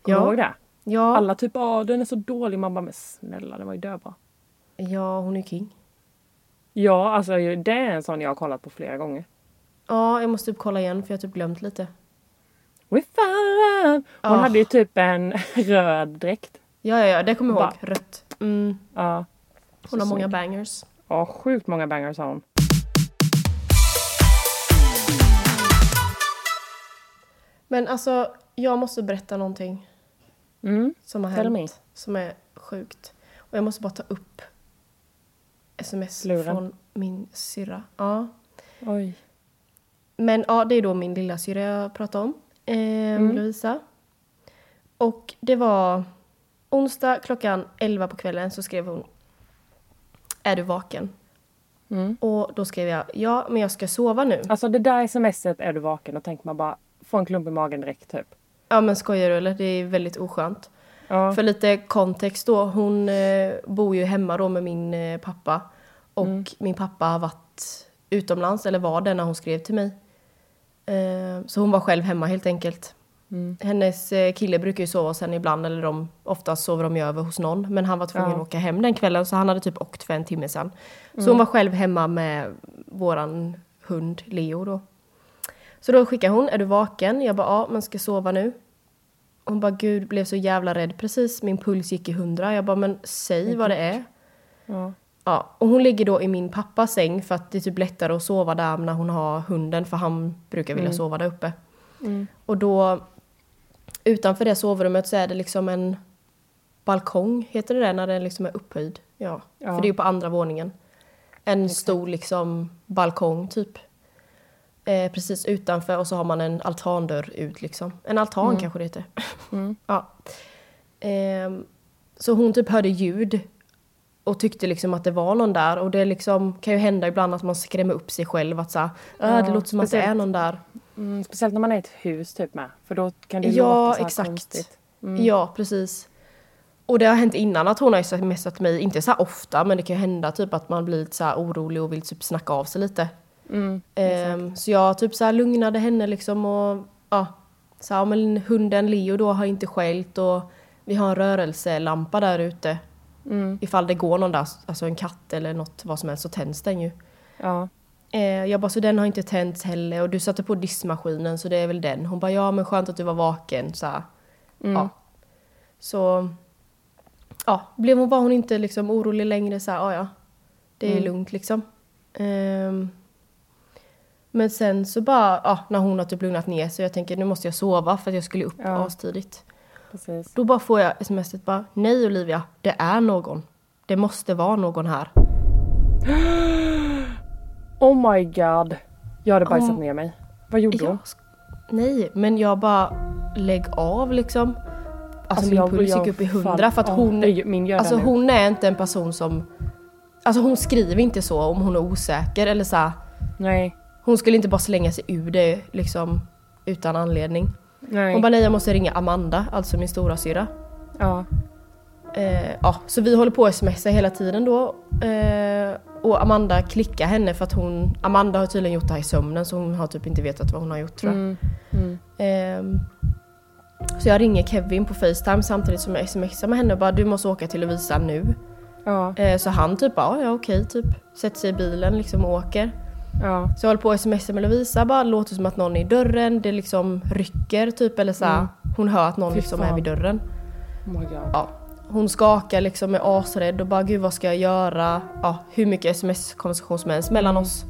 [SPEAKER 1] Kommer
[SPEAKER 2] Ja.
[SPEAKER 1] du ihåg det?
[SPEAKER 2] Ja,
[SPEAKER 1] Alla typ åh den är så dålig. Man bara men snälla den var ju döbra.
[SPEAKER 2] ja, hon är king.
[SPEAKER 1] Ja, alltså det är en sån jag har kollat på flera gånger.
[SPEAKER 2] Ja, jag måste typ kolla igen för jag har typ glömt lite.
[SPEAKER 1] We found... Hon
[SPEAKER 2] Ah.
[SPEAKER 1] hade ju typ en <laughs> röd dräkt.
[SPEAKER 2] Ja, ja, ja, det kommer jag ihåg.
[SPEAKER 1] Va?
[SPEAKER 2] Rött. Mm.
[SPEAKER 1] Ja.
[SPEAKER 2] Hon har många bangers.
[SPEAKER 1] Ja, sjukt många bangers har hon.
[SPEAKER 2] Men alltså, jag måste berätta någonting
[SPEAKER 1] Mm.
[SPEAKER 2] som har hänt.
[SPEAKER 1] me.
[SPEAKER 2] Som är sjukt. Och jag måste bara ta upp sms
[SPEAKER 1] Luren.
[SPEAKER 2] från min syrra. Ja.
[SPEAKER 1] Oj.
[SPEAKER 2] Men ja, det är då min lilla syrra jag pratar om. Eh,
[SPEAKER 1] Mm.
[SPEAKER 2] Lovisa. Och det var onsdag klockan 11 på kvällen så skrev hon Är du vaken?
[SPEAKER 1] Mm.
[SPEAKER 2] Och då skrev jag Ja, men jag ska sova nu.
[SPEAKER 1] Alltså det där smset är du vaken och tänker man bara får en klump i magen direkt typ.
[SPEAKER 2] Ja, men skojar du eller? Det är väldigt oskönt.
[SPEAKER 1] Ja.
[SPEAKER 2] För lite kontext då. Hon eh, bor ju hemma då med min eh, pappa. Och
[SPEAKER 1] Mm.
[SPEAKER 2] min pappa har varit utomlands, eller var det när hon skrev till mig. Eh, så hon var själv hemma helt enkelt.
[SPEAKER 1] Mm.
[SPEAKER 2] Hennes eh, kille brukar ju sova hos henne ibland, eller de, oftast sover de ju över hos någon. Men han var tvungen
[SPEAKER 1] Ja.
[SPEAKER 2] att åka hem den kvällen, så han hade typ åkt för en timme sedan. Så
[SPEAKER 1] Mm.
[SPEAKER 2] hon var själv hemma med våran hund Leo då. Så då skickar hon, är du vaken? Jag bara, ja, men ska sova nu. Hon bara, gud, blev så jävla rädd precis. Min puls gick i hundra. Jag bara, men säg vad det är.
[SPEAKER 1] Ja.
[SPEAKER 2] Ja, och hon ligger då i min pappas säng för att det är typ lättare att sova där när hon har hunden för han brukar vilja
[SPEAKER 1] Mm.
[SPEAKER 2] sova där uppe.
[SPEAKER 1] Mm.
[SPEAKER 2] Och då utanför det sovrummet så är det liksom en balkong, heter det det när den liksom är upphöjd? Ja,
[SPEAKER 1] Ja.
[SPEAKER 2] för det är ju på andra våningen. En stor liksom balkong typ. Eh, precis utanför och så har man en altandörr ut liksom. En altan
[SPEAKER 1] Mm.
[SPEAKER 2] kanske det heter.
[SPEAKER 1] Mm. <laughs>
[SPEAKER 2] Ja. Ehm, så hon typ hörde ljud och tyckte liksom att det var någon där och det liksom kan ju hända ibland att man skrämmer upp sig själv att såhär, ah, det
[SPEAKER 1] Ja,
[SPEAKER 2] låter som att det är någon där.
[SPEAKER 1] Mm, speciellt när man är i ett hus typ med. För då kan det
[SPEAKER 2] Ja,
[SPEAKER 1] låta så här
[SPEAKER 2] exakt.
[SPEAKER 1] konstigt. Mm.
[SPEAKER 2] Ja, precis. Och det har hänt innan att hon har smsat mig, inte så här ofta men det kan ju hända typ att man blir lite så här orolig och vill typ snacka av sig lite.
[SPEAKER 1] Mm.
[SPEAKER 2] Ehm, så jag typ så här lugnade henne liksom och ja, så här, men hunden Leo då har inte skällt och vi har en rörelselampa där ute.
[SPEAKER 1] Mm.
[SPEAKER 2] Ifall det går någon där, alltså en katt eller något vad som helst så tänds den ju.
[SPEAKER 1] Ja.
[SPEAKER 2] Eh, jag bara, så den har inte tänts heller och du satte på diskmaskinen så det är väl den. Hon bara, ja men skönt att du var vaken. Så.
[SPEAKER 1] Mm.
[SPEAKER 2] Ja. så ja, blev hon, var hon inte liksom orolig längre så här, ja ja. Det är
[SPEAKER 1] Mm.
[SPEAKER 2] lugnt liksom. Ehm, men sen så bara, ja, när hon har typ lugnat ner sig jag tänker nu måste jag sova för att jag skulle upp
[SPEAKER 1] Ja.
[SPEAKER 2] astidigt.
[SPEAKER 1] Precis.
[SPEAKER 2] Då bara får jag smset bara, nej Olivia, det är någon. Det måste vara någon här. <gasps>
[SPEAKER 1] Oh my god. Jag hade bajsat
[SPEAKER 2] Om-
[SPEAKER 1] ner mig. Vad gjorde hon?
[SPEAKER 2] nej, men jag bara lägg av liksom. Alltså, min
[SPEAKER 1] jag-
[SPEAKER 2] puls gick upp i hundra för att hon,
[SPEAKER 1] det- min
[SPEAKER 2] alltså hon är inte en person som, alltså hon skriver inte så om hon är osäker eller så här,
[SPEAKER 1] Nej.
[SPEAKER 2] Hon skulle inte bara slänga sig ur det liksom utan anledning.
[SPEAKER 1] Nej.
[SPEAKER 2] Hon bara nej jag måste ringa Amanda, alltså min stora syra.
[SPEAKER 1] Ja.
[SPEAKER 2] Eh, ja, så vi håller på att smsa hela tiden då. Eh, och Amanda klickar henne för att hon, Amanda har tydligen gjort det här i sömnen så hon har typ inte vetat vad hon har gjort tror jag.
[SPEAKER 1] Mm. Mm.
[SPEAKER 2] Ehm, så jag ringer Kevin på Facetime samtidigt som jag smsar med henne och bara du måste åka till Lovisa nu.
[SPEAKER 1] Ja.
[SPEAKER 2] Eh, så han typ bara ja okej typ sätter sig i bilen liksom och åker.
[SPEAKER 1] Ja.
[SPEAKER 2] Så jag håller på att smsa med Lovisa bara, låter som att någon är i dörren, det liksom rycker typ eller så
[SPEAKER 1] Mm.
[SPEAKER 2] Hon hör att någon
[SPEAKER 1] Fy
[SPEAKER 2] liksom är vid dörren.
[SPEAKER 1] Oh.
[SPEAKER 2] Ja. Hon skakar liksom, är asrädd och bara gud vad ska jag göra? Ja, hur mycket sms-konversation som helst mellan
[SPEAKER 1] Mm.
[SPEAKER 2] oss.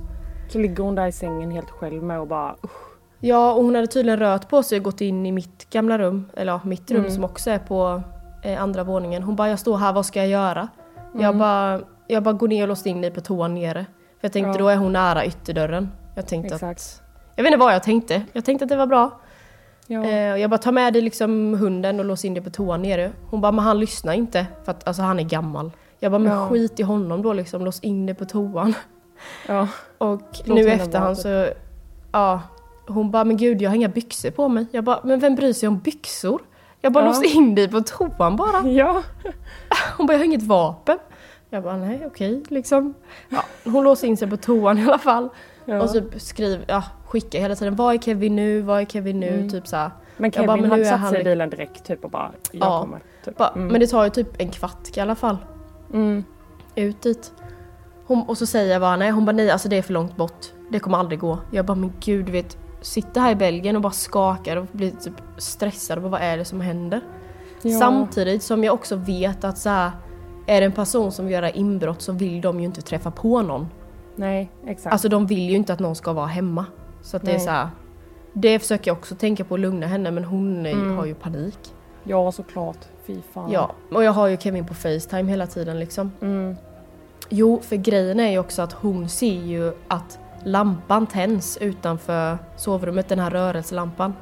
[SPEAKER 1] Så ligger hon där i sängen helt själv med och bara usch.
[SPEAKER 2] Ja, och hon hade tydligen rört på sig och gått in i mitt gamla rum, eller ja, mitt rum
[SPEAKER 1] Mm.
[SPEAKER 2] som också är på eh, andra våningen. Hon bara, jag står här, vad ska jag göra? Jag
[SPEAKER 1] Mm.
[SPEAKER 2] bara, jag bara går ner och låste in dig på toan nere. För jag tänkte
[SPEAKER 1] Ja.
[SPEAKER 2] då är hon nära ytterdörren. Jag tänkte att,
[SPEAKER 1] Exakt.
[SPEAKER 2] jag vet inte vad jag tänkte. Jag tänkte att det var bra.
[SPEAKER 1] Ja.
[SPEAKER 2] Eh, jag bara, ta med dig liksom hunden och lås in dig på toan nere. Hon bara, men han lyssnar inte för att alltså, han är gammal. Jag bara, men
[SPEAKER 1] Ja.
[SPEAKER 2] skit i honom då liksom, lås in dig på toan.
[SPEAKER 1] ja.
[SPEAKER 2] Och
[SPEAKER 1] Låt
[SPEAKER 2] nu efterhand så, ja, hon bara, men gud jag har inga byxor på mig. Jag bara, men vem bryr sig om byxor? Jag bara,
[SPEAKER 1] Ja.
[SPEAKER 2] lås in dig på toan bara.
[SPEAKER 1] Ja.
[SPEAKER 2] Hon bara, jag har inget vapen. Jag bara, nej okej liksom. Ja, hon låser in sig på toan i alla fall.
[SPEAKER 1] ja.
[SPEAKER 2] Och så skriver, ja, skickar hela tiden, var är Kevin nu, var är Kevin nu?
[SPEAKER 1] Mm.
[SPEAKER 2] Typ så här.
[SPEAKER 1] men Kevin
[SPEAKER 2] bara, men
[SPEAKER 1] hade satt sig i bilen direkt typ och bara jag
[SPEAKER 2] Ja.
[SPEAKER 1] kommer. Typ.
[SPEAKER 2] Bara,
[SPEAKER 1] Mm.
[SPEAKER 2] Men det tar ju typ en kvart i alla fall.
[SPEAKER 1] Mm.
[SPEAKER 2] Ut dit. Hon, och så säger jag bara nej, hon bara nej alltså det är för långt bort. Det kommer aldrig gå. Jag bara men gud du vet, sitter här i Belgien och bara skakar och blir typ stressad och bara, vad är det som händer?
[SPEAKER 1] Ja.
[SPEAKER 2] Samtidigt som jag också vet att så här, är det en person som göra inbrott så vill de ju inte träffa på någon.
[SPEAKER 1] Nej, exakt.
[SPEAKER 2] Alltså de vill ju inte att någon ska vara hemma. Så att det är så här, Det försöker jag också tänka på att lugna henne men hon
[SPEAKER 1] Mm.
[SPEAKER 2] har ju panik.
[SPEAKER 1] ja, såklart. Fy fan.
[SPEAKER 2] Ja, och jag har ju Kevin på Facetime hela tiden liksom.
[SPEAKER 1] Mm.
[SPEAKER 2] Jo, för grejen är ju också att hon ser ju att lampan tänds utanför sovrummet, den här rörelselampan.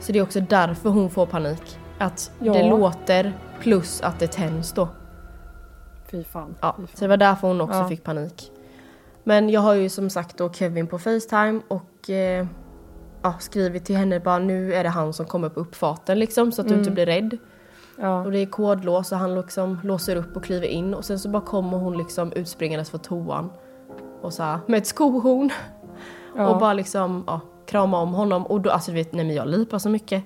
[SPEAKER 2] Så det är också därför hon får panik. Att
[SPEAKER 1] Ja.
[SPEAKER 2] det låter plus att det tänds då.
[SPEAKER 1] Fy fan.
[SPEAKER 2] Ja,
[SPEAKER 1] Fy
[SPEAKER 2] så det
[SPEAKER 1] fan.
[SPEAKER 2] var därför hon också
[SPEAKER 1] Ja.
[SPEAKER 2] fick panik. Men jag har ju som sagt då Kevin på Facetime och eh, ja, skrivit till henne bara nu är det han som kommer på uppfarten liksom så att du
[SPEAKER 1] Mm.
[SPEAKER 2] inte blir rädd.
[SPEAKER 1] Ja.
[SPEAKER 2] Och det är kodlås och han liksom låser upp och kliver in och sen så bara kommer hon liksom utspringandes för toan. Och så här, med ett skohorn.
[SPEAKER 1] ja.
[SPEAKER 2] Och bara liksom ja, krama om honom och då, alltså du vet, nej men jag lipar så mycket.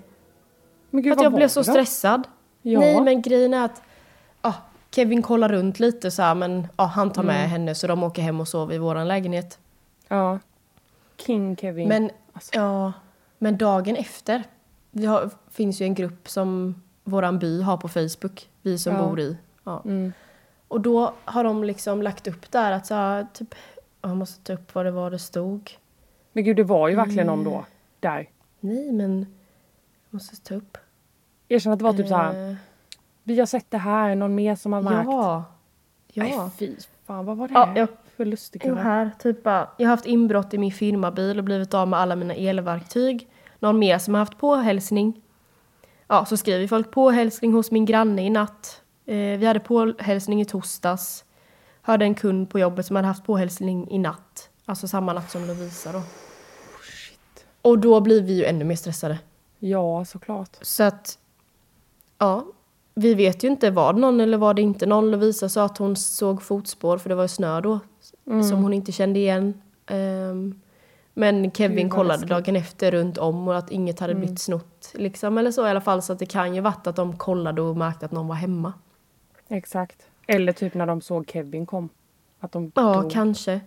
[SPEAKER 1] Gud,
[SPEAKER 2] att jag blev så
[SPEAKER 1] det
[SPEAKER 2] stressad.
[SPEAKER 1] Ja.
[SPEAKER 2] Nej men grejen är att ja, Kevin kollar runt lite så här, men ja, han tar med
[SPEAKER 1] Mm.
[SPEAKER 2] henne så de åker hem och sover i våran lägenhet.
[SPEAKER 1] Ja. King Kevin.
[SPEAKER 2] Men,
[SPEAKER 1] Alltså.
[SPEAKER 2] ja, men dagen efter, vi har, finns ju en grupp som våran by har på Facebook, vi som
[SPEAKER 1] Ja.
[SPEAKER 2] bor i. Ja.
[SPEAKER 1] Mm.
[SPEAKER 2] Och då har de liksom lagt upp där att så här, typ, jag måste ta upp vad det var det stod.
[SPEAKER 1] Men gud, det var ju verkligen någon
[SPEAKER 2] Mm.
[SPEAKER 1] då. Där.
[SPEAKER 2] Nej men, måste ta upp.
[SPEAKER 1] Erkänn att det var typ så här.
[SPEAKER 2] Eh,
[SPEAKER 1] Vi har sett det här, någon mer som har märkt.
[SPEAKER 2] Ja. Ja.
[SPEAKER 1] Nej, fy fan, vad var det
[SPEAKER 2] Ja, jag
[SPEAKER 1] för lustigkurre?
[SPEAKER 2] här, typ bara, jag har haft inbrott i min firmabil och blivit av med alla mina elverktyg. Någon mer som har haft påhälsning. Ja, så skriver folk påhälsning hos min granne i natt. Eh, vi hade påhälsning i torsdags. Hörde en kund på jobbet som hade haft påhälsning i natt. Alltså samma natt som Lovisa då.
[SPEAKER 1] Shit.
[SPEAKER 2] Och då blir vi ju ännu mer stressade.
[SPEAKER 1] Ja, såklart.
[SPEAKER 2] Så att, ja. Vi vet ju inte, var det någon eller var det inte någon? Lovisa sa att hon såg fotspår för det var ju snö då.
[SPEAKER 1] Mm.
[SPEAKER 2] Som hon inte kände igen. Ehm, men Kevin
[SPEAKER 1] Gud,
[SPEAKER 2] kollade
[SPEAKER 1] läskigt.
[SPEAKER 2] dagen efter runt om och att inget hade
[SPEAKER 1] Mm.
[SPEAKER 2] blivit snott. Liksom, eller så i alla fall. Så att det kan ju varit att de kollade och märkte att någon var hemma.
[SPEAKER 1] Exakt. Eller typ när de såg Kevin kom. Att de
[SPEAKER 2] Ja,
[SPEAKER 1] drog.
[SPEAKER 2] kanske.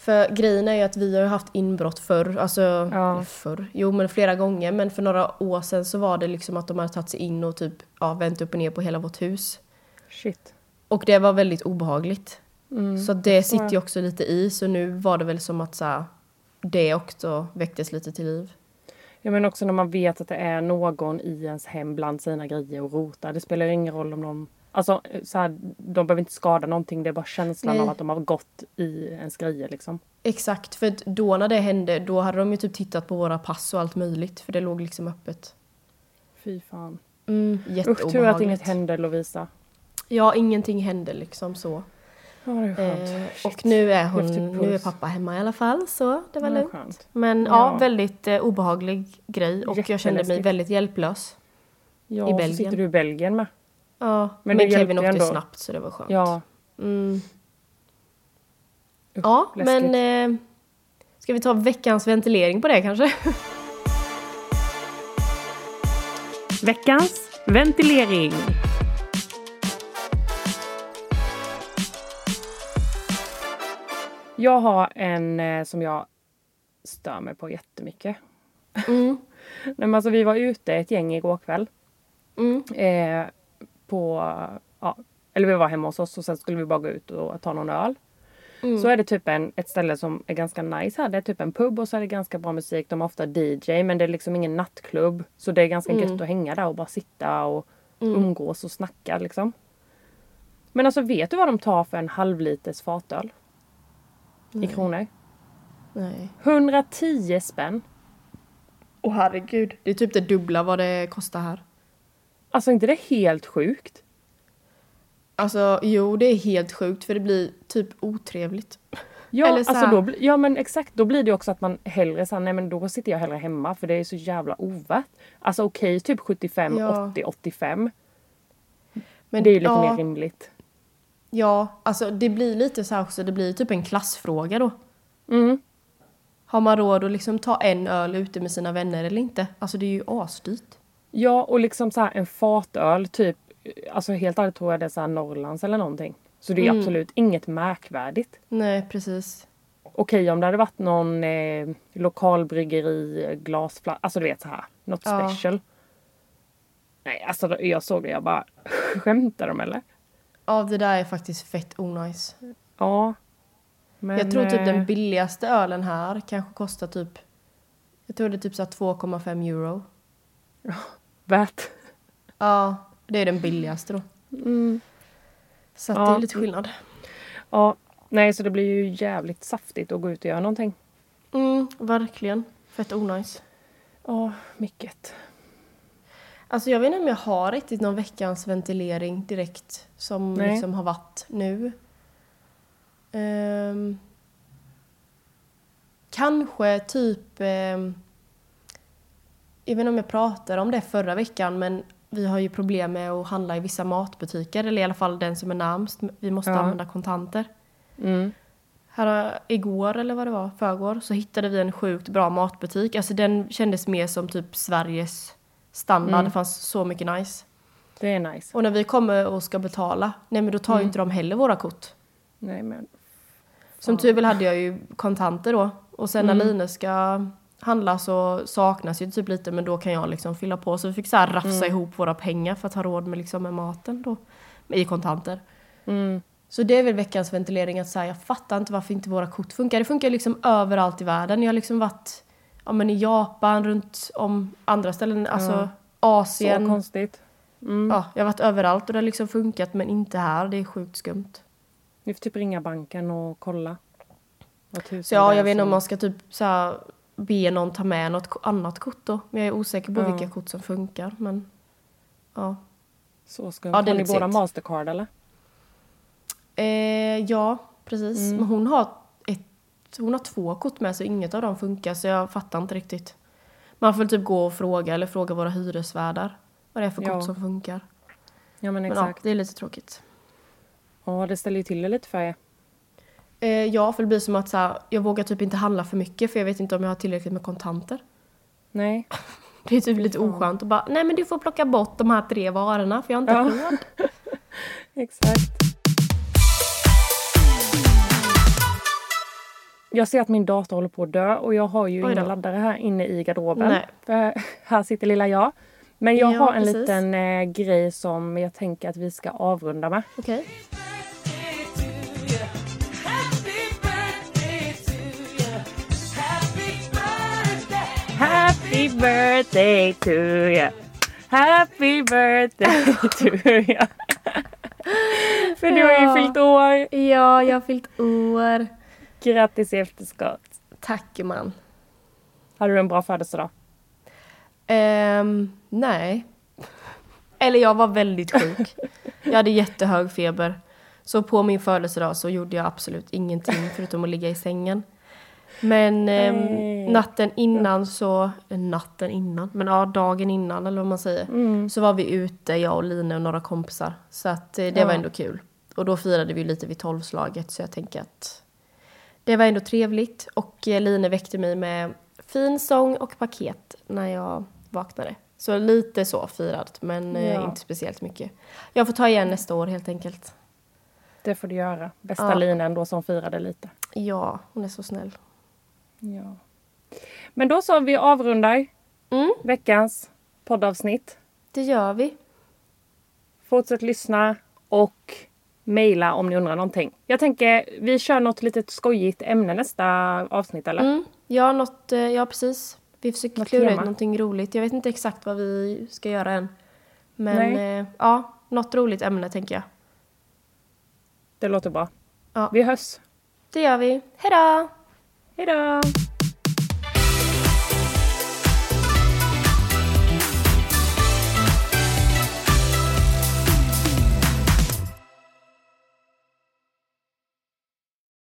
[SPEAKER 2] För grejen är ju att vi har haft inbrott förr. Alltså,
[SPEAKER 1] Ja.
[SPEAKER 2] förr. Jo, men flera gånger. Men för några år sedan så var det liksom att de hade tagit sig in och typ ja, vänt upp och ner på hela vårt hus.
[SPEAKER 1] Shit.
[SPEAKER 2] Och det var väldigt obehagligt.
[SPEAKER 1] Mm.
[SPEAKER 2] Så det sitter ju också lite i. Så nu var det väl som att så här, det också väcktes lite till liv.
[SPEAKER 1] Ja, men också när man vet att det är någon i ens hem bland sina grejer och rotar. Det spelar ju ingen roll om de... Alltså, så här, de behöver inte skada någonting. Det är bara känslan
[SPEAKER 2] Nej.
[SPEAKER 1] av att de har gått i ens grejer liksom.
[SPEAKER 2] Exakt, för då när det hände då hade de ju typ tittat på våra pass och allt möjligt. För det låg liksom öppet.
[SPEAKER 1] Fy fan.
[SPEAKER 2] Mm,
[SPEAKER 1] Usch, tur att inget hände Lovisa.
[SPEAKER 2] Ja, ingenting hände liksom så.
[SPEAKER 1] Ja, det är skönt.
[SPEAKER 2] Eh, och nu är, hon,
[SPEAKER 1] puls.
[SPEAKER 2] nu är pappa hemma i alla fall så det var
[SPEAKER 1] Ja,
[SPEAKER 2] lugnt.
[SPEAKER 1] skönt.
[SPEAKER 2] Men ja,
[SPEAKER 1] Ja.
[SPEAKER 2] väldigt eh, obehaglig grej och jag kände mig väldigt hjälplös.
[SPEAKER 1] Ja,
[SPEAKER 2] I
[SPEAKER 1] så
[SPEAKER 2] Belgien.
[SPEAKER 1] sitter du i Belgien med.
[SPEAKER 2] Ja,
[SPEAKER 1] Men
[SPEAKER 2] men,
[SPEAKER 1] hjälpte
[SPEAKER 2] åkte
[SPEAKER 1] ändå.
[SPEAKER 2] snabbt så det var skönt.
[SPEAKER 1] Ja.
[SPEAKER 2] Mm.
[SPEAKER 1] Usch,
[SPEAKER 2] Ja,
[SPEAKER 1] läskigt.
[SPEAKER 2] men eh, ska vi ta veckans ventilering på det kanske? <laughs>
[SPEAKER 1] Veckans ventilering. Jag har en eh, som jag stör mig på jättemycket.
[SPEAKER 2] Mm. <laughs>
[SPEAKER 1] Nej, men alltså, vi var ute ett gäng igår kväll.
[SPEAKER 2] Mm.
[SPEAKER 1] Eh, på, ja, eller vi var hemma hos oss och sen skulle vi bara gå ut och ta någon öl.
[SPEAKER 2] Mm.
[SPEAKER 1] Så är det typ en, ett ställe som är ganska nice här. Det är typ en pub och så är det ganska bra musik. De har ofta DJ men det är liksom ingen nattklubb. Så det är ganska
[SPEAKER 2] Mm.
[SPEAKER 1] gött att hänga där och bara sitta och umgås och snacka liksom. Men alltså vet du vad de tar för en halvliters fatöl? I kronor?
[SPEAKER 2] Nej.
[SPEAKER 1] 110 spänn.
[SPEAKER 2] Åh herregud. Det är typ det dubbla vad det kostar här.
[SPEAKER 1] Alltså inte det helt sjukt?
[SPEAKER 2] Alltså jo, det är helt sjukt för det blir typ otrevligt.
[SPEAKER 1] Ja,
[SPEAKER 2] Eller så
[SPEAKER 1] alltså då, ja men exakt. Då blir det också att man hellre säger nej men då sitter jag hellre hemma för det är så jävla ovärt. Alltså okej typ 75,
[SPEAKER 2] Ja.
[SPEAKER 1] 80, 85.
[SPEAKER 2] Men
[SPEAKER 1] det är ju lite
[SPEAKER 2] ja,
[SPEAKER 1] mer rimligt.
[SPEAKER 2] Ja, alltså det blir lite så här också, det blir typ en klassfråga då.
[SPEAKER 1] Mm.
[SPEAKER 2] Har man råd att liksom ta en öl ute med sina vänner eller inte? Alltså det är ju asdyrt.
[SPEAKER 1] Ja och liksom så här en fatöl typ. Alltså helt ärligt tror jag det är så här Norrlands eller någonting. Så det är
[SPEAKER 2] Mm.
[SPEAKER 1] absolut inget märkvärdigt.
[SPEAKER 2] Nej, precis.
[SPEAKER 1] Okej om det hade varit någon eh, lokalbryggeri, glasflaska, alltså du vet så här. Något
[SPEAKER 2] Ja.
[SPEAKER 1] special. Nej alltså jag såg det jag bara <laughs> skämtar de eller?
[SPEAKER 2] Ja, det där är faktiskt fett onajs.
[SPEAKER 1] Ja. Men,
[SPEAKER 2] jag tror typ
[SPEAKER 1] eh,
[SPEAKER 2] den billigaste ölen här kanske kostar typ... Jag tror det är typ så här 2,5 euro.
[SPEAKER 1] Värt.
[SPEAKER 2] Ja, det är den billigaste då.
[SPEAKER 1] Mm.
[SPEAKER 2] Så
[SPEAKER 1] Ja.
[SPEAKER 2] det är lite skillnad.
[SPEAKER 1] Ja. Nej så det blir ju jävligt saftigt att gå ut och göra någonting.
[SPEAKER 2] Mm, verkligen. Fett onajs.
[SPEAKER 1] Ja, mycket.
[SPEAKER 2] Alltså jag vet inte om jag har riktigt någon veckans ventilering direkt som
[SPEAKER 1] Nej.
[SPEAKER 2] liksom har varit nu. Ehm, kanske typ... ehm, jag vet inte om jag pratade om det förra veckan men vi har ju problem med att handla i vissa matbutiker eller i alla fall den som är närmst. Vi måste
[SPEAKER 1] Ja.
[SPEAKER 2] använda kontanter.
[SPEAKER 1] Mm.
[SPEAKER 2] Här, igår eller vad det var, förrgår, så hittade vi en sjukt bra matbutik. Alltså den kändes mer som typ Sveriges standard.
[SPEAKER 1] Mm.
[SPEAKER 2] Det fanns så mycket nice.
[SPEAKER 1] Det är nice.
[SPEAKER 2] Och när vi kommer och ska betala, nej men då tar ju
[SPEAKER 1] Mm.
[SPEAKER 2] inte de heller våra kort.
[SPEAKER 1] Nej men.
[SPEAKER 2] Som tur väl hade jag ju kontanter då. Och sen
[SPEAKER 1] Mm.
[SPEAKER 2] när Line ska handla så saknas ju typ lite men då kan jag liksom fylla på. Så vi fick så här rafsa
[SPEAKER 1] Mm.
[SPEAKER 2] ihop våra pengar för att ha råd med, liksom, med maten då. I kontanter.
[SPEAKER 1] Mm.
[SPEAKER 2] Så det är väl veckans ventilering att säga, jag fattar inte varför inte våra kort funkar. Det funkar liksom överallt i världen. Jag har liksom varit ja, men i Japan, runt om andra ställen, alltså
[SPEAKER 1] Ja.
[SPEAKER 2] Asien.
[SPEAKER 1] Så konstigt. Mm.
[SPEAKER 2] Ja, jag har varit överallt och det har liksom funkat men inte här. Det är sjukt skumt.
[SPEAKER 1] Ni får typ ringa banken och kolla. Vad
[SPEAKER 2] Så ja, jag vet inte om man ska typ så här, be någon ta med något annat kort då. Men jag är osäker på
[SPEAKER 1] Ja.
[SPEAKER 2] vilka kort som funkar. Men ja.
[SPEAKER 1] Så skumt.
[SPEAKER 2] Ja, det
[SPEAKER 1] har ni båda. Mastercard eller?
[SPEAKER 2] Eh, ja, precis.
[SPEAKER 1] Mm.
[SPEAKER 2] Men hon har, ett, hon har två kort med så inget av dem funkar så jag fattar inte riktigt. Man får väl typ gå och fråga eller fråga våra hyresvärdar vad det är för
[SPEAKER 1] Ja.
[SPEAKER 2] kort som funkar.
[SPEAKER 1] Ja men
[SPEAKER 2] Men ja,
[SPEAKER 1] exakt.
[SPEAKER 2] det är lite tråkigt.
[SPEAKER 1] Ja det ställer ju till det lite för er.
[SPEAKER 2] Eh, ja, för det blir som att så här, jag vågar typ inte handla för mycket för jag vet inte om jag har tillräckligt med kontanter.
[SPEAKER 1] Nej. <laughs>
[SPEAKER 2] Det är typ lite oskönt att bara, nej men du får plocka bort de här tre varorna för jag har inte
[SPEAKER 1] Ja.
[SPEAKER 2] råd. <laughs>
[SPEAKER 1] Exakt. Jag ser att min dator håller på att dö och jag har ju
[SPEAKER 2] då.
[SPEAKER 1] laddare här inne i garderoben. Här sitter lilla jag. Men jag
[SPEAKER 2] Ja,
[SPEAKER 1] har en
[SPEAKER 2] precis.
[SPEAKER 1] liten eh, grej som jag tänker att vi ska avrunda med.
[SPEAKER 2] Okej.
[SPEAKER 1] Happy birthday to you. Happy birthday <laughs> to you. För du har ju fyllt år.
[SPEAKER 2] Ja, jag har fyllt år.
[SPEAKER 1] Grattis i efterskott.
[SPEAKER 2] Tack man.
[SPEAKER 1] Hade du en bra födelsedag?
[SPEAKER 2] Ehm, nej. Eller jag var väldigt sjuk. Jag hade jättehög feber. Så på min födelsedag så gjorde jag absolut ingenting förutom att ligga i sängen. Men
[SPEAKER 1] Nej.
[SPEAKER 2] natten innan så, eh, natten innan, men ja dagen innan eller vad man säger.
[SPEAKER 1] Mm.
[SPEAKER 2] Så var vi ute, jag och Line och några kompisar. Så att eh, det
[SPEAKER 1] Ja.
[SPEAKER 2] var ändå kul. Och då firade vi lite vid tolvslaget så jag tänker att det var ändå trevligt. Och eh, Line väckte mig med fin sång och paket när jag vaknade. Så lite så firat, men eh,
[SPEAKER 1] Ja.
[SPEAKER 2] inte speciellt mycket. Jag får ta igen nästa år helt enkelt.
[SPEAKER 1] Det får du göra. Bästa
[SPEAKER 2] Ja.
[SPEAKER 1] Lina ändå som firade lite.
[SPEAKER 2] Ja, hon är så snäll.
[SPEAKER 1] Ja. Men då så, vi avrundar
[SPEAKER 2] Mm,
[SPEAKER 1] veckans poddavsnitt.
[SPEAKER 2] det gör vi.
[SPEAKER 1] Fortsätt lyssna och mejla om ni undrar någonting. Jag tänker vi kör något litet skojigt ämne nästa avsnitt eller?
[SPEAKER 2] Mm, ja, något, eh, ja, precis. Vi försöker
[SPEAKER 1] Något
[SPEAKER 2] klura ut
[SPEAKER 1] tema.
[SPEAKER 2] någonting roligt. Jag vet inte exakt vad vi ska göra än. Men eh, ja, något roligt ämne tänker jag.
[SPEAKER 1] Det låter bra.
[SPEAKER 2] Ja.
[SPEAKER 1] Vi hörs.
[SPEAKER 2] Det gör vi. Hejdå!
[SPEAKER 1] Hejdå!